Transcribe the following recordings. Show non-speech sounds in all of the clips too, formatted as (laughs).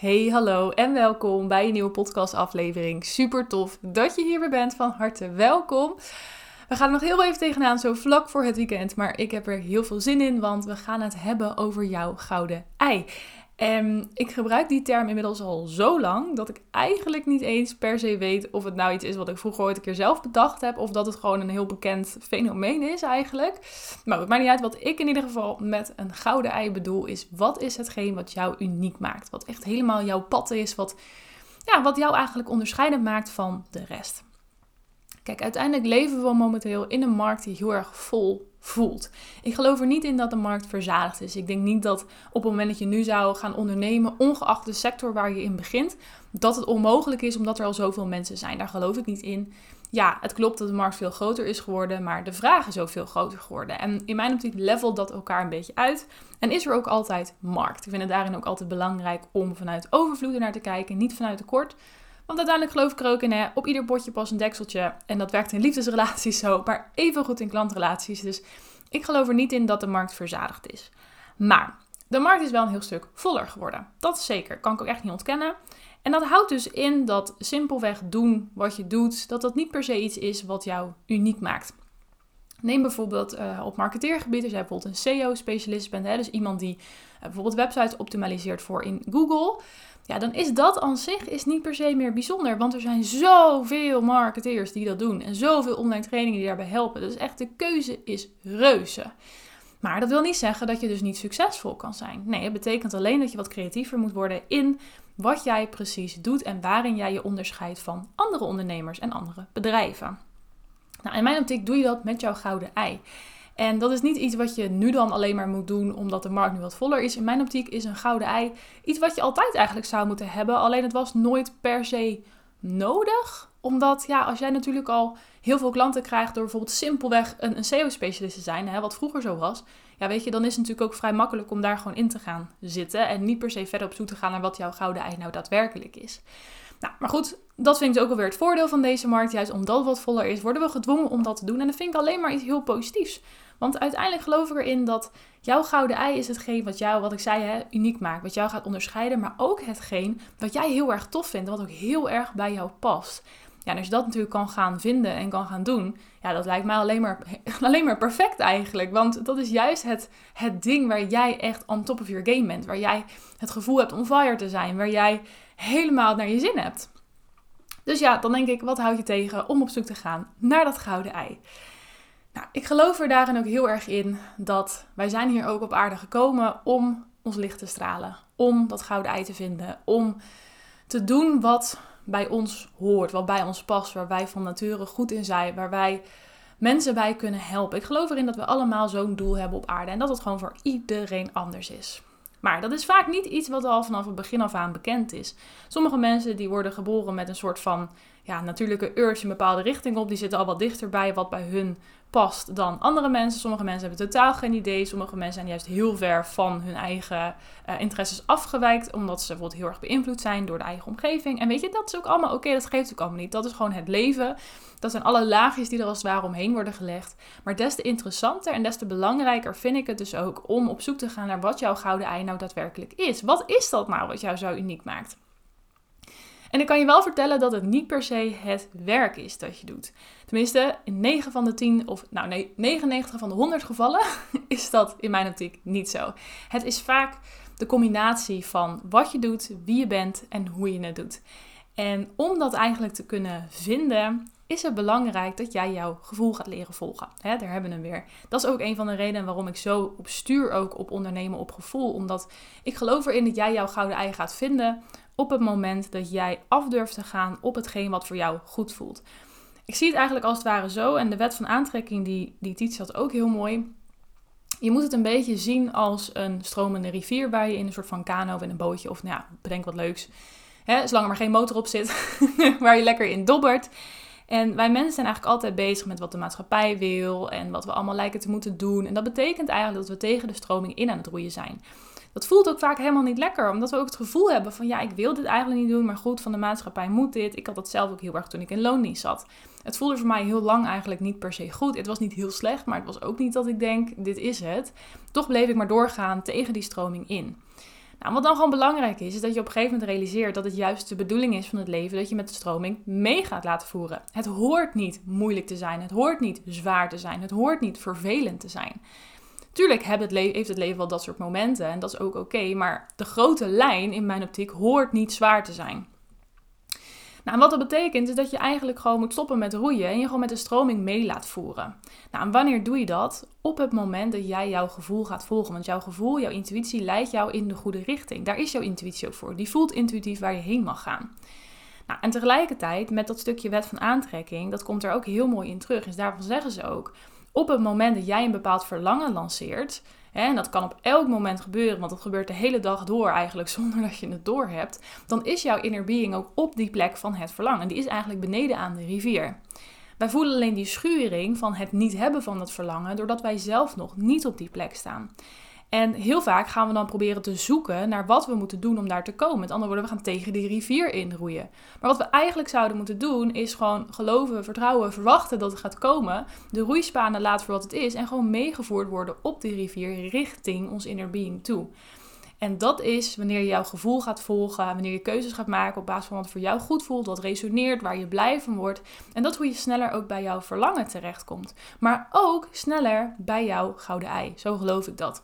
Hey, hallo en welkom bij een nieuwe podcastaflevering. Super tof dat je hier weer bent. Van harte welkom. We gaan er nog heel even tegenaan, zo vlak voor het weekend. Maar ik heb er heel veel zin in, want we gaan het hebben over jouw gouden ei. En ik gebruik die term inmiddels al zo lang dat ik eigenlijk niet eens per se weet of het nou iets is wat ik vroeger ooit een keer zelf bedacht heb. Of dat het gewoon een heel bekend fenomeen is eigenlijk. Maar het maakt niet uit. Wat ik in ieder geval met een gouden ei bedoel is wat is hetgeen wat jou uniek maakt. Wat echt helemaal jouw pad is. Wat, ja, wat jou eigenlijk onderscheidend maakt van de rest. Kijk, uiteindelijk leven we momenteel in een markt die heel erg vol voelt. Ik geloof er niet in dat de markt verzadigd is. Ik denk niet dat op het moment dat je nu zou gaan ondernemen, ongeacht de sector waar je in begint, dat het onmogelijk is omdat er al zoveel mensen zijn. Daar geloof ik niet in. Ja, het klopt dat de markt veel groter is geworden, maar de vraag is ook veel groter geworden. En in mijn optiek levelt dat elkaar een beetje uit. En is er ook altijd markt. Ik vind het daarin ook altijd belangrijk om vanuit overvloed naar te kijken, niet vanuit tekort. Want uiteindelijk geloof ik er ook in, hè, op ieder potje pas een dekseltje. En dat werkt in liefdesrelaties zo, maar even goed in klantrelaties. Dus ik geloof er niet in dat de markt verzadigd is. Maar de markt is wel een heel stuk voller geworden. Dat is zeker, kan ik ook echt niet ontkennen. En dat houdt dus in dat simpelweg doen wat je doet, dat dat niet per se iets is wat jou uniek maakt. Neem bijvoorbeeld uh, op marketeergebied, als jij bijvoorbeeld een SEO-specialist bent, hè, dus iemand die uh, bijvoorbeeld websites optimaliseert voor in Google, ja, dan is dat aan zich is niet per se meer bijzonder. Want er zijn zoveel marketeers die dat doen. En zoveel online trainingen die daarbij helpen. Dus echt, de keuze is reuze. Maar dat wil niet zeggen dat je dus niet succesvol kan zijn. Nee, het betekent alleen dat je wat creatiever moet worden in wat jij precies doet en waarin jij je onderscheidt van andere ondernemers en andere bedrijven. Nou, in mijn optiek doe je dat met jouw gouden ei. En dat is niet iets wat je nu dan alleen maar moet doen omdat de markt nu wat voller is. In mijn optiek is een gouden ei iets wat je altijd eigenlijk zou moeten hebben. Alleen het was nooit per se nodig. Omdat ja, als jij natuurlijk al heel veel klanten krijgt door bijvoorbeeld simpelweg een, een SEO-specialist te zijn, hè, wat vroeger zo was. Ja, weet je, dan is het natuurlijk ook vrij makkelijk om daar gewoon in te gaan zitten. En niet per se verder op zoek te gaan naar wat jouw gouden ei nou daadwerkelijk is. Nou, maar goed, dat vind ik ook alweer het voordeel van deze markt. Juist omdat wat voller is, worden we gedwongen om dat te doen. En dat vind ik alleen maar iets heel positiefs. Want uiteindelijk geloof ik erin dat jouw gouden ei is hetgeen wat jou, wat ik zei, hè, uniek maakt. Wat jou gaat onderscheiden, maar ook hetgeen wat jij heel erg tof vindt. Wat ook heel erg bij jou past. Ja, en als je dat natuurlijk kan gaan vinden en kan gaan doen, ja, dat lijkt mij alleen maar, (laughs) alleen maar perfect eigenlijk. Want dat is juist het, het ding waar jij echt on top of your game bent. Waar jij het gevoel hebt on fire te zijn. Waar jij helemaal naar je zin hebt. Dus ja, dan denk ik, wat houd je tegen om op zoek te gaan naar dat gouden ei? Nou, ik geloof er daarin ook heel erg in dat wij zijn hier ook op aarde gekomen om ons licht te stralen. Om dat gouden ei te vinden. Om te doen wat bij ons hoort, wat bij ons past, waar wij van nature goed in zijn, waar wij mensen bij kunnen helpen. Ik geloof erin dat we allemaal zo'n doel hebben op aarde en dat het gewoon voor iedereen anders is. Maar dat is vaak niet iets wat al vanaf het begin af aan bekend is. Sommige mensen die worden geboren met een soort van ja, natuurlijke urge een bepaalde richting op. Die zitten al wat dichterbij wat bij hun past dan andere mensen. Sommige mensen hebben totaal geen idee. Sommige mensen zijn juist heel ver van hun eigen uh, interesses afgewijkt. Omdat ze bijvoorbeeld heel erg beïnvloed zijn door de eigen omgeving. En weet je, dat is ook allemaal oké. dat geeft ook allemaal niet. Dat is gewoon het leven. Dat zijn alle laagjes die er als het ware omheen worden gelegd. Maar des te interessanter en des te belangrijker vind ik het dus ook om op zoek te gaan naar wat jouw gouden ei nou daadwerkelijk is. Wat is dat nou wat jou zo uniek maakt? En ik kan je wel vertellen dat het niet per se het werk is dat je doet. Tenminste, in 9 van de 10 of nou nee, 99 van de 100 gevallen (laughs) is dat in mijn optiek niet zo. Het is vaak de combinatie van wat je doet, wie je bent en hoe je het doet. En om dat eigenlijk te kunnen vinden, is het belangrijk dat jij jouw gevoel gaat leren volgen. He, daar hebben we hem weer. Dat is ook een van de redenen waarom ik zo op stuur ook op ondernemen op gevoel. Omdat ik geloof erin dat jij jouw gouden ei gaat vinden op het moment dat jij af durft te gaan op hetgeen wat voor jou goed voelt. Ik zie het eigenlijk als het ware zo, en de wet van aantrekking die, die had ook heel mooi. Je moet het een beetje zien als een stromende rivier waar je in een soort van kano in een bootje of nou ja, bedenk wat leuks. Hè, zolang er maar geen motor op zit, (laughs) waar je lekker in dobbert. En wij mensen zijn eigenlijk altijd bezig met wat de maatschappij wil en wat we allemaal lijken te moeten doen. En dat betekent eigenlijk dat we tegen de stroming in aan het roeien zijn dat voelt ook vaak helemaal niet lekker. Omdat we ook het gevoel hebben van ja, ik wil dit eigenlijk niet doen, maar goed, van de maatschappij moet dit. Ik had dat zelf ook heel erg toen ik in loondienst zat. Het voelde voor mij heel lang eigenlijk niet per se goed. Het was niet heel slecht, maar het was ook niet dat ik denk, dit is het. Toch bleef ik maar doorgaan tegen die stroming in. Nou, wat dan gewoon belangrijk is, is dat je op een gegeven moment realiseert dat het juist de bedoeling is van het leven dat je met de stroming mee gaat laten voeren. Het hoort niet moeilijk te zijn, het hoort niet zwaar te zijn, het hoort niet vervelend te zijn. Tuurlijk heeft het leven wel dat soort momenten en dat is ook oké, maar de grote lijn in mijn optiek hoort niet zwaar te zijn. Nou, wat dat betekent is dat je eigenlijk gewoon moet stoppen met roeien en je gewoon met de stroming mee laat voeren. Nou, wanneer doe je dat? Op het moment dat jij jouw gevoel gaat volgen. Want jouw gevoel, jouw intuïtie leidt jou in de goede richting. Daar is jouw intuïtie ook voor. Die voelt intuïtief waar je heen mag gaan. Nou, en tegelijkertijd met dat stukje wet van aantrekking, dat komt er ook heel mooi in terug. Dus daarvan zeggen ze ook, op het moment dat jij een bepaald verlangen lanceert, en dat kan op elk moment gebeuren, want dat gebeurt de hele dag door eigenlijk (laughs) zonder dat je het door hebt, dan is jouw inner being ook op die plek van het verlangen. Die is eigenlijk beneden aan de rivier. Wij voelen alleen die schuring van het niet hebben van dat verlangen, doordat wij zelf nog niet op die plek staan. En heel vaak gaan we dan proberen te zoeken naar wat we moeten doen om daar te komen. Met andere woorden, we gaan tegen die rivier inroeien. Maar wat we eigenlijk zouden moeten doen, is gewoon geloven, vertrouwen, verwachten dat het gaat komen. De roeispanen laten voor wat het is en gewoon meegevoerd worden op die rivier richting ons inner being toe. En dat is wanneer je jouw gevoel gaat volgen, wanneer je keuzes gaat maken op basis van wat voor jou goed voelt, wat resoneert, waar je blij van wordt. En dat hoe je sneller ook bij jouw verlangen terechtkomt. Maar ook sneller bij jouw gouden ei. Zo geloof ik dat.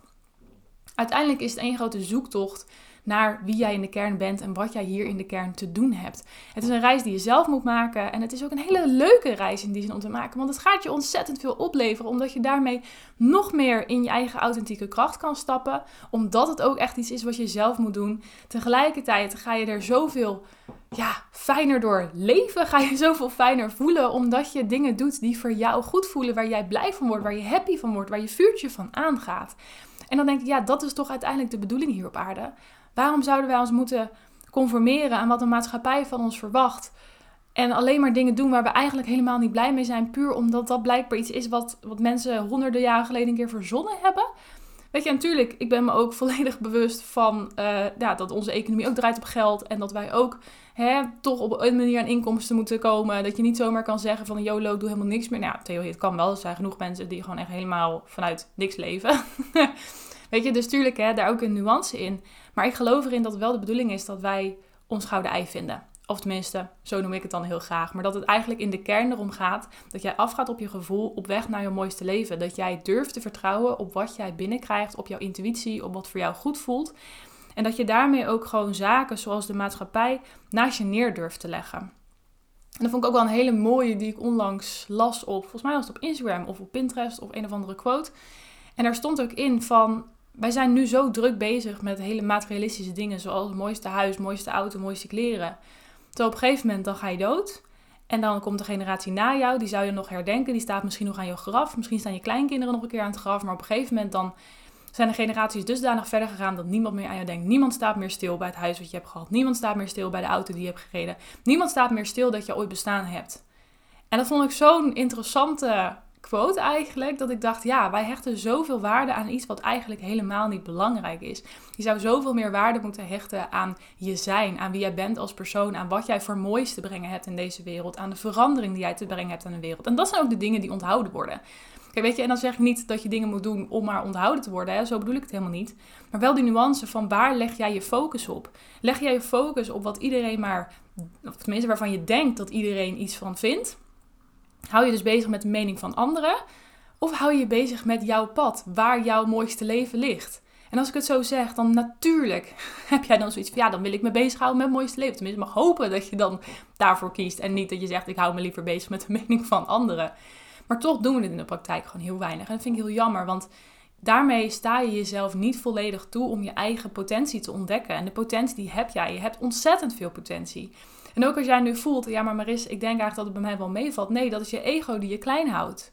Uiteindelijk is het één grote zoektocht naar wie jij in de kern bent en wat jij hier in de kern te doen hebt. Het is een reis die je zelf moet maken en het is ook een hele leuke reis in die zin om te maken, want het gaat je ontzettend veel opleveren, omdat je daarmee nog meer in je eigen authentieke kracht kan stappen, omdat het ook echt iets is wat je zelf moet doen. Tegelijkertijd ga je er zoveel ja, fijner door leven, (laughs) ga je zoveel fijner voelen, omdat je dingen doet die voor jou goed voelen, waar jij blij van wordt, waar je happy van wordt, waar je vuurtje van aangaat. En dan denk ik, ja, dat is toch uiteindelijk de bedoeling hier op aarde. Waarom zouden wij ons moeten conformeren aan wat de maatschappij van ons verwacht? En alleen maar dingen doen waar we eigenlijk helemaal niet blij mee zijn, puur omdat dat blijkbaar iets is wat, wat mensen honderden jaren geleden een keer verzonnen hebben. Weet je, natuurlijk, ik ben me ook (laughs) volledig bewust van uh, ja, dat onze economie ook draait op geld. En dat wij ook hè, toch op een manier aan inkomsten moeten komen. Dat je niet zomaar kan zeggen van YOLO, doe helemaal niks meer. Nou theorie, het kan wel. Er zijn genoeg mensen die gewoon echt helemaal vanuit niks leven. (laughs) Weet je, dus tuurlijk, hè, daar ook een nuance in. Maar ik geloof erin dat wel de bedoeling is dat wij ons gouden ei vinden. Of tenminste, zo noem ik het dan heel graag. Maar dat het eigenlijk in de kern erom gaat dat jij afgaat op je gevoel op weg naar je mooiste leven. Dat jij durft te vertrouwen op wat jij binnenkrijgt, op jouw intuïtie, op wat voor jou goed voelt. En dat je daarmee ook gewoon zaken zoals de maatschappij naast je neer durft te leggen. En dat vond ik ook wel een hele mooie die ik onlangs las op, volgens mij was het op Instagram of op Pinterest of een of andere quote. En daar stond ook in van, wij zijn nu zo druk bezig met hele materialistische dingen zoals het mooiste huis, mooiste auto, mooiste kleren. Terwijl op een gegeven moment dan ga je dood. En dan komt de generatie na jou, die zou je nog herdenken. Die staat misschien nog aan je graf. Misschien staan je kleinkinderen nog een keer aan het graf. Maar op een gegeven moment dan zijn de generaties dusdanig verder gegaan dat niemand meer aan jou denkt. Niemand staat meer stil bij het huis wat je hebt gehad. Niemand staat meer stil bij de auto die je hebt gereden. Niemand staat meer stil dat je ooit bestaan hebt. En dat vond ik zo'n interessante quote eigenlijk, dat ik dacht, ja, wij hechten zoveel waarde aan iets wat eigenlijk helemaal niet belangrijk is. Je zou zoveel meer waarde moeten hechten aan je zijn, aan wie jij bent als persoon, aan wat jij voor moois te brengen hebt in deze wereld, aan de verandering die jij te brengen hebt aan de wereld. En dat zijn ook de dingen die onthouden worden. Kijk, weet je, en dan zeg ik niet dat je dingen moet doen om maar onthouden te worden, hè? zo bedoel ik het helemaal niet. Maar wel die nuance van waar leg jij je focus op? Leg jij je focus op wat iedereen maar, of tenminste waarvan je denkt dat iedereen iets van vindt? Hou je dus bezig met de mening van anderen? Of hou je je bezig met jouw pad, waar jouw mooiste leven ligt? En als ik het zo zeg, dan natuurlijk (laughs) heb jij dan zoiets van, ja, dan wil ik me bezighouden met het mooiste leven. Tenminste, mag hopen dat je dan daarvoor kiest en niet dat je zegt, ik hou me liever bezig met de (laughs) mening van anderen. Maar toch doen we dit in de praktijk gewoon heel weinig. En dat vind ik heel jammer, want daarmee sta je jezelf niet volledig toe om je eigen potentie te ontdekken. En de potentie die heb jij. Je hebt ontzettend veel potentie. En ook als jij nu voelt, ja maar Maris, ik denk eigenlijk dat het bij mij wel meevalt. Nee, dat is je ego die je klein houdt.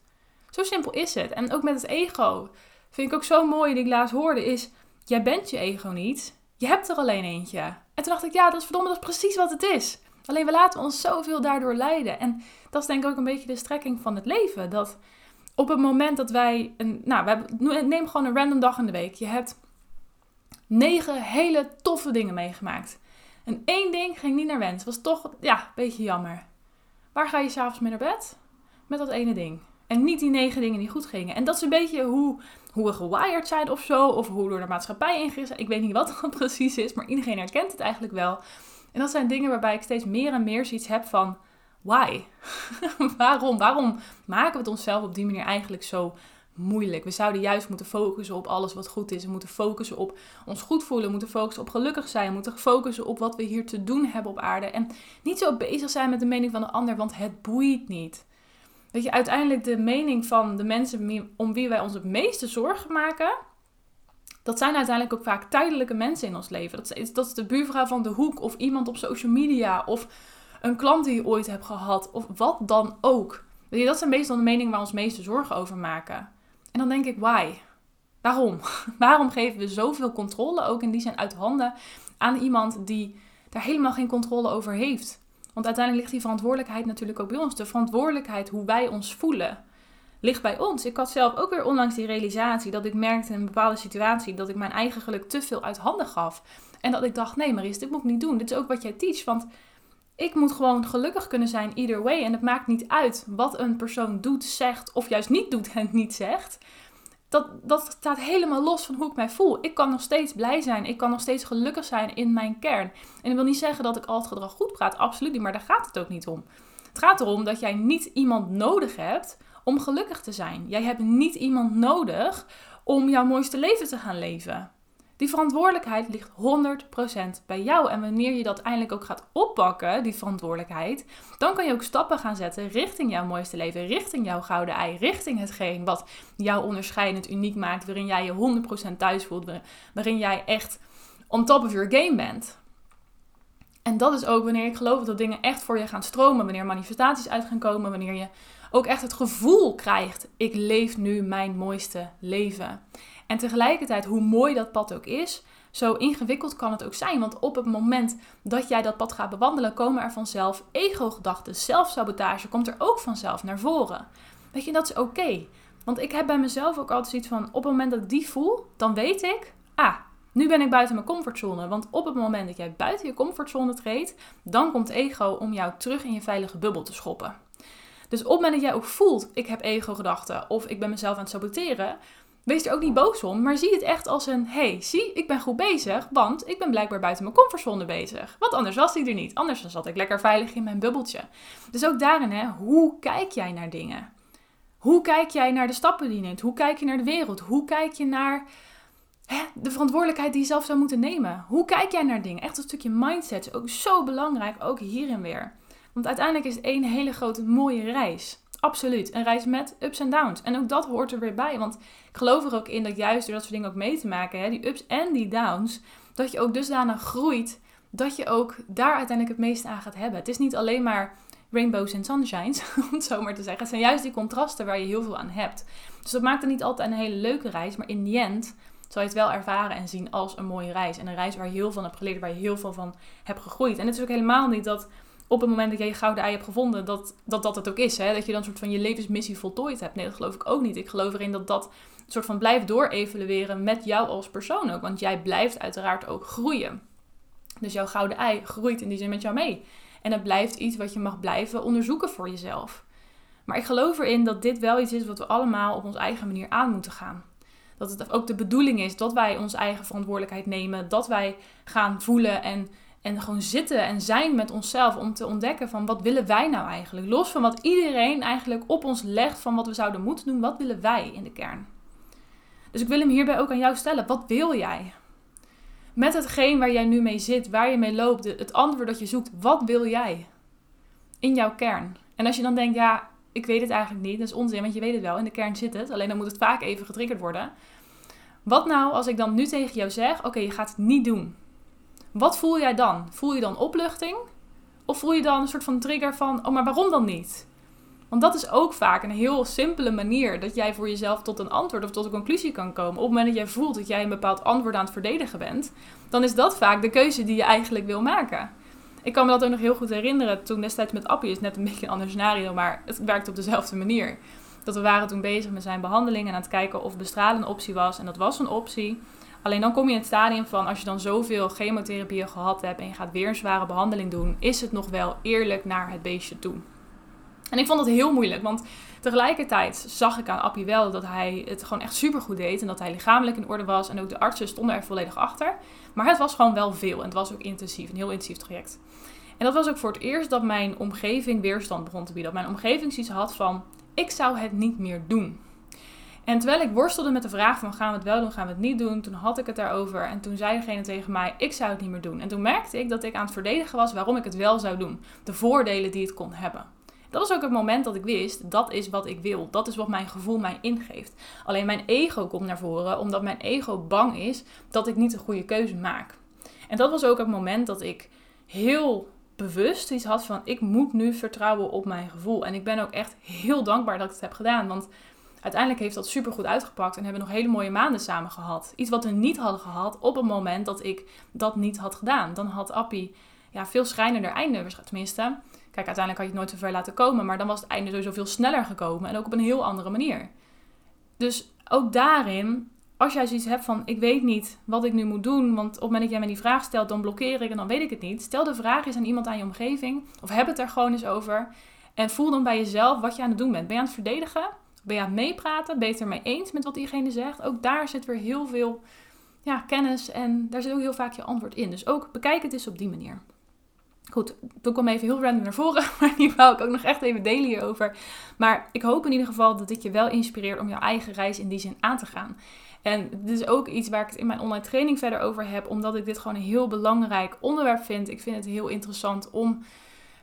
Zo simpel is het. En ook met het ego. Vind ik ook zo mooi die ik laatst hoorde is, jij bent je ego niet. Je hebt er alleen eentje. En toen dacht ik, ja, dat is verdomme, dat is precies wat het is. Alleen we laten ons zoveel daardoor leiden. En dat is denk ik ook een beetje de strekking van het leven. Dat op het moment dat wij, een, nou, we neem gewoon een random dag in de week. Je hebt negen hele toffe dingen meegemaakt. En één ding ging niet naar wens. Was toch, ja, een beetje jammer. Waar ga je s'avonds mee naar bed? Met dat ene ding. En niet die negen dingen die goed gingen. En dat is een beetje hoe, hoe we gewired zijn of zo. Of hoe door de maatschappij ingericht. Ik weet niet wat dat (laughs) precies is, maar iedereen herkent het eigenlijk wel. En dat zijn dingen waarbij ik steeds meer en meer zoiets heb van... Why? (laughs) Waarom? Waarom maken we het onszelf op die manier eigenlijk zo moeilijk? We zouden juist moeten focussen op alles wat goed is. We moeten focussen op ons goed voelen. We moeten focussen op gelukkig zijn. We moeten focussen op wat we hier te doen hebben op aarde. En niet zo bezig zijn met de mening van de ander, want het boeit niet. Weet je, uiteindelijk de mening van de mensen om wie wij ons het meeste zorgen maken, dat zijn uiteindelijk ook vaak tijdelijke mensen in ons leven. Dat is, dat is de buurvrouw van de hoek of iemand op social media of een klant die je ooit hebt gehad of wat dan ook. Dat zijn meestal de meningen waar we ons meeste zorgen over maken. En dan denk ik, why? Waarom? (laughs) Waarom geven we zoveel controle ook in die zijn uit handen aan iemand die daar helemaal geen controle over heeft? Want uiteindelijk ligt die verantwoordelijkheid natuurlijk ook bij ons. De verantwoordelijkheid hoe wij ons voelen ligt bij ons. Ik had zelf ook weer onlangs die realisatie dat ik merkte in een bepaalde situatie dat ik mijn eigen geluk te veel uit handen gaf. En dat ik dacht, nee Maris, dit moet ik niet doen. Dit is ook wat jij teach. Want ik moet gewoon gelukkig kunnen zijn either way. En het maakt niet uit wat een persoon doet, zegt of juist niet doet en niet zegt. Dat, dat staat helemaal los van hoe ik mij voel. Ik kan nog steeds blij zijn. Ik kan nog steeds gelukkig zijn in mijn kern. En ik wil niet zeggen dat ik al het gedrag goed praat. Absoluut niet. Maar daar gaat het ook niet om. Het gaat erom dat jij niet iemand nodig hebt om gelukkig te zijn. Jij hebt niet iemand nodig om jouw mooiste leven te gaan leven. Die verantwoordelijkheid ligt 100% bij jou. En wanneer je dat eindelijk ook gaat oppakken, die verantwoordelijkheid, dan kan je ook stappen gaan zetten richting jouw mooiste leven, richting jouw gouden ei, richting hetgeen wat jou onderscheidend uniek maakt, waarin jij je 100% thuis voelt, waarin jij echt on top of your game bent. En dat is ook wanneer ik geloof dat dingen echt voor je gaan stromen, wanneer manifestaties uit gaan komen, wanneer je ook echt het gevoel krijgt: ik leef nu mijn mooiste leven. En tegelijkertijd, hoe mooi dat pad ook is, zo ingewikkeld kan het ook zijn. Want op het moment dat jij dat pad gaat bewandelen, komen er vanzelf ego-gedachten, zelfsabotage komt er ook vanzelf naar voren. Weet je, dat is oké. Want ik heb bij mezelf ook altijd zoiets van: op het moment dat ik die voel, dan weet ik, ah, nu ben ik buiten mijn comfortzone. Want op het moment dat jij buiten je comfortzone treedt, dan komt ego om jou terug in je veilige bubbel te schoppen. Dus op het moment dat jij ook voelt, ik heb ego-gedachten of ik ben mezelf aan het saboteren, wees er ook niet boos om, maar zie het echt als een, hey, zie, ik ben goed bezig, want ik ben blijkbaar buiten mijn comfortzone bezig. Want anders was ik er niet, anders dan zat ik lekker veilig in mijn bubbeltje. Dus ook daarin, hè, hoe kijk jij naar dingen? Hoe kijk jij naar de stappen die je neemt? Hoe kijk je naar de wereld? Hoe kijk je naar hè, de verantwoordelijkheid die je zelf zou moeten nemen? Hoe kijk jij naar dingen? Echt een stukje mindset is ook zo belangrijk, ook hierin weer. Want uiteindelijk is het één hele grote mooie reis. Absoluut. Een reis met ups en downs. En ook dat hoort er weer bij. Want ik geloof er ook in dat juist door dat soort dingen ook mee te maken, hè, die ups en die downs, dat je ook dusdanig groeit dat je ook daar uiteindelijk het meeste aan gaat hebben. Het is niet alleen maar rainbows en sunshines, (laughs) om het zo maar te zeggen. Het zijn juist die contrasten waar je heel veel aan hebt. Dus dat maakt het niet altijd een hele leuke reis, maar in the end zal je het wel ervaren en zien als een mooie reis. En een reis waar je heel veel van hebt geleerd, waar je heel veel van hebt gegroeid. En het is ook helemaal niet dat op het moment dat jij je gouden ei hebt gevonden, dat dat, dat het ook is. Hè? Dat je dan soort van je levensmissie voltooid hebt. Nee, dat geloof ik ook niet. Ik geloof erin dat dat soort van blijft door-evalueren met jou als persoon ook. Want jij blijft uiteraard ook groeien. Dus jouw gouden ei groeit in die zin met jou mee. En het blijft iets wat je mag blijven onderzoeken voor jezelf. Maar ik geloof erin dat dit wel iets is wat we allemaal op onze eigen manier aan moeten gaan. Dat het ook de bedoeling is dat wij onze eigen verantwoordelijkheid nemen. Dat wij gaan voelen en en gewoon zitten en zijn met onszelf om te ontdekken van wat willen wij nou eigenlijk? Los van wat iedereen eigenlijk op ons legt van wat we zouden moeten doen, wat willen wij in de kern? Dus ik wil hem hierbij ook aan jou stellen. Wat wil jij? Met hetgeen waar jij nu mee zit, waar je mee loopt, het antwoord dat je zoekt, wat wil jij? In jouw kern. En als je dan denkt, ja, ik weet het eigenlijk niet, dat is onzin, want je weet het wel, in de kern zit het, alleen dan moet het vaak even getriggerd worden. Wat nou als ik dan nu tegen jou zeg, oké, je gaat het niet doen. Wat voel jij dan? Voel je dan opluchting? Of voel je dan een soort van trigger van, oh maar waarom dan niet? Want dat is ook vaak een heel simpele manier dat jij voor jezelf tot een antwoord of tot een conclusie kan komen. Op het moment dat jij voelt dat jij een bepaald antwoord aan het verdedigen bent, dan is dat vaak de keuze die je eigenlijk wil maken. Ik kan me dat ook nog heel goed herinneren toen destijds met Appie, is net een (laughs) beetje een ander scenario, maar het werkt op dezelfde manier. Dat we waren toen bezig met zijn behandeling en aan het kijken of bestralen een optie was. En dat was een optie. Alleen dan kom je in het stadium van als je dan zoveel chemotherapie gehad hebt en je gaat weer een zware behandeling doen, is het nog wel eerlijk naar het beestje toe. En ik vond het heel moeilijk, want tegelijkertijd zag ik aan Appie wel dat hij het gewoon echt super goed deed. En dat hij lichamelijk in orde was. En ook de artsen stonden er volledig achter. Maar het was gewoon wel veel en het was ook intensief, een heel intensief traject. En dat was ook voor het eerst dat mijn omgeving weerstand begon te bieden. Dat mijn omgeving zoiets had van, ik zou het niet meer doen. En terwijl ik worstelde met de vraag van gaan we het wel doen, gaan we het niet doen, toen had ik het daarover en toen zei degene tegen mij, ik zou het niet meer doen. En toen merkte ik dat ik aan het verdedigen was waarom ik het wel zou doen. De voordelen die het kon hebben. Dat was ook het moment dat ik wist, dat is wat ik wil. Dat is wat mijn gevoel mij ingeeft. Alleen mijn ego komt naar voren, omdat mijn ego bang is dat ik niet de goede keuze maak. En dat was ook het moment dat ik heel bewust iets had van, ik moet nu vertrouwen op mijn gevoel. En ik ben ook echt heel dankbaar dat ik het heb gedaan, want uiteindelijk heeft dat super goed uitgepakt en hebben we nog hele mooie maanden samen gehad. Iets wat we niet hadden gehad op het moment dat ik dat niet had gedaan. Dan had Appie ja, veel schrijnender einde, tenminste. Kijk, uiteindelijk had je het nooit zo ver laten komen, maar dan was het einde sowieso veel sneller gekomen en ook op een heel andere manier. Dus ook daarin, als jij zoiets hebt van, ik weet niet wat ik nu moet doen, want op het moment dat jij me die vraag stelt, dan blokkeer ik en dan weet ik het niet. Stel de vraag eens aan iemand aan je omgeving, of heb het er gewoon eens over. En voel dan bij jezelf wat je aan het doen bent. Ben je aan het verdedigen? Ben je aan het meepraten? Het ermee eens met wat diegene zegt? Ook daar zit weer heel veel ja, kennis en daar zit ook heel vaak je antwoord in. Dus ook bekijk het eens op die manier. Goed, toen kwam even heel random naar voren, (laughs) maar die wou ik ook nog echt even delen hierover. Maar ik hoop in ieder geval dat dit je wel inspireert om jouw eigen reis in die zin aan te gaan. En dit is ook iets waar ik het in mijn online training verder over heb, omdat ik dit gewoon een heel belangrijk onderwerp vind. Ik vind het heel interessant om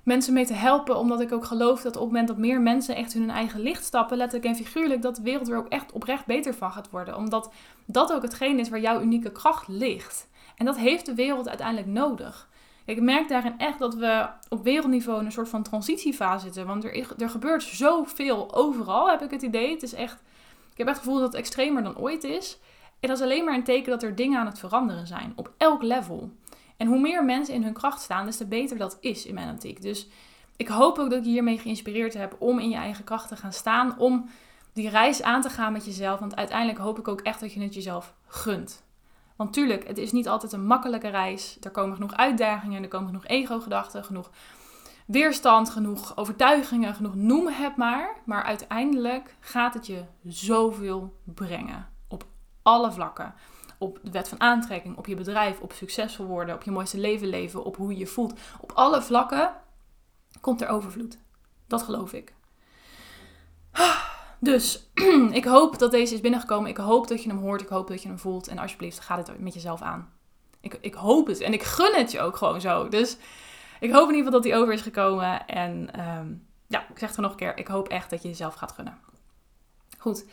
mensen mee te helpen, omdat ik ook geloof dat op het moment dat meer mensen echt hun eigen licht stappen, letterlijk en figuurlijk, dat de wereld er ook echt oprecht beter van gaat worden. Omdat dat ook hetgeen is waar jouw unieke kracht ligt. En dat heeft de wereld uiteindelijk nodig. Ik merk daarin echt dat we op wereldniveau in een soort van transitiefase zitten. Want er, er gebeurt zoveel overal, heb ik het idee. Het is echt, ik heb echt het gevoel dat het extremer dan ooit is. En dat is alleen maar een teken dat er dingen aan het veranderen zijn. Op elk level. En hoe meer mensen in hun kracht staan, des te beter dat is in mijn optiek. Dus ik hoop ook dat ik je hiermee geïnspireerd heb om in je eigen kracht te gaan staan. Om die reis aan te gaan met jezelf. Want uiteindelijk hoop ik ook echt dat je het jezelf gunt. Want tuurlijk, het is niet altijd een makkelijke reis. Er komen genoeg uitdagingen, er komen genoeg ego-gedachten, genoeg weerstand, genoeg overtuigingen, genoeg noem het maar. Maar uiteindelijk gaat het je zoveel brengen. Op alle vlakken. Op de wet van aantrekking, op je bedrijf, op succesvol worden, op je mooiste leven leven, op hoe je je voelt. Op alle vlakken komt er overvloed. Dat geloof ik. Dus (clears throat) ik hoop dat deze is binnengekomen. Ik hoop dat je hem hoort. Ik hoop dat je hem voelt. En alsjeblieft, ga het met jezelf aan. Ik, ik hoop het. En ik gun het je ook gewoon zo. Dus ik hoop in ieder geval dat hij over is gekomen. En ehm, ja, ik zeg het nog een keer. Ik hoop echt dat je jezelf gaat gunnen. Goed,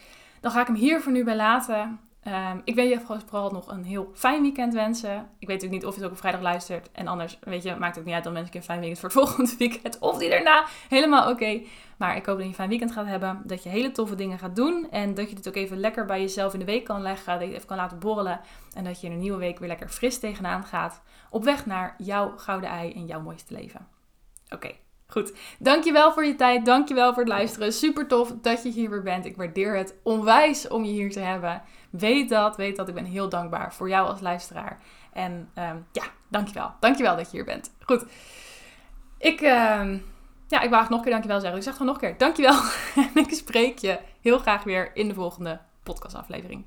dan ga ik hem hier voor nu bij laten. Um, ik wil je vooral nog een heel fijn weekend wensen. Ik weet ook niet of je het ook op vrijdag luistert. En anders, weet je, maakt het ook niet uit. Dan wens ik je een fijn weekend voor het (laughs) volgende weekend. Of die daarna. Helemaal oké. Maar ik hoop dat je een fijn weekend gaat hebben. Dat je hele toffe dingen gaat doen. En dat je dit ook even lekker bij jezelf in de week kan leggen. Dat je het even kan laten borrelen. En dat je in een nieuwe week weer lekker fris tegenaan gaat. Op weg naar jouw gouden ei en jouw mooiste leven. Oké. Goed, dankjewel voor je tijd. Dankjewel voor het luisteren. Super tof dat je hier weer bent. Ik waardeer het onwijs om je hier te hebben. Weet dat, weet dat. Ik ben heel dankbaar voor jou als luisteraar. En um, ja, dankjewel. Dankjewel dat je hier bent. Goed. Ik, uh, ja, ik wou nog een keer dankjewel zeggen. Ik zeg gewoon nog een keer dankjewel. (laughs) en ik spreek je heel graag weer in de volgende podcastaflevering.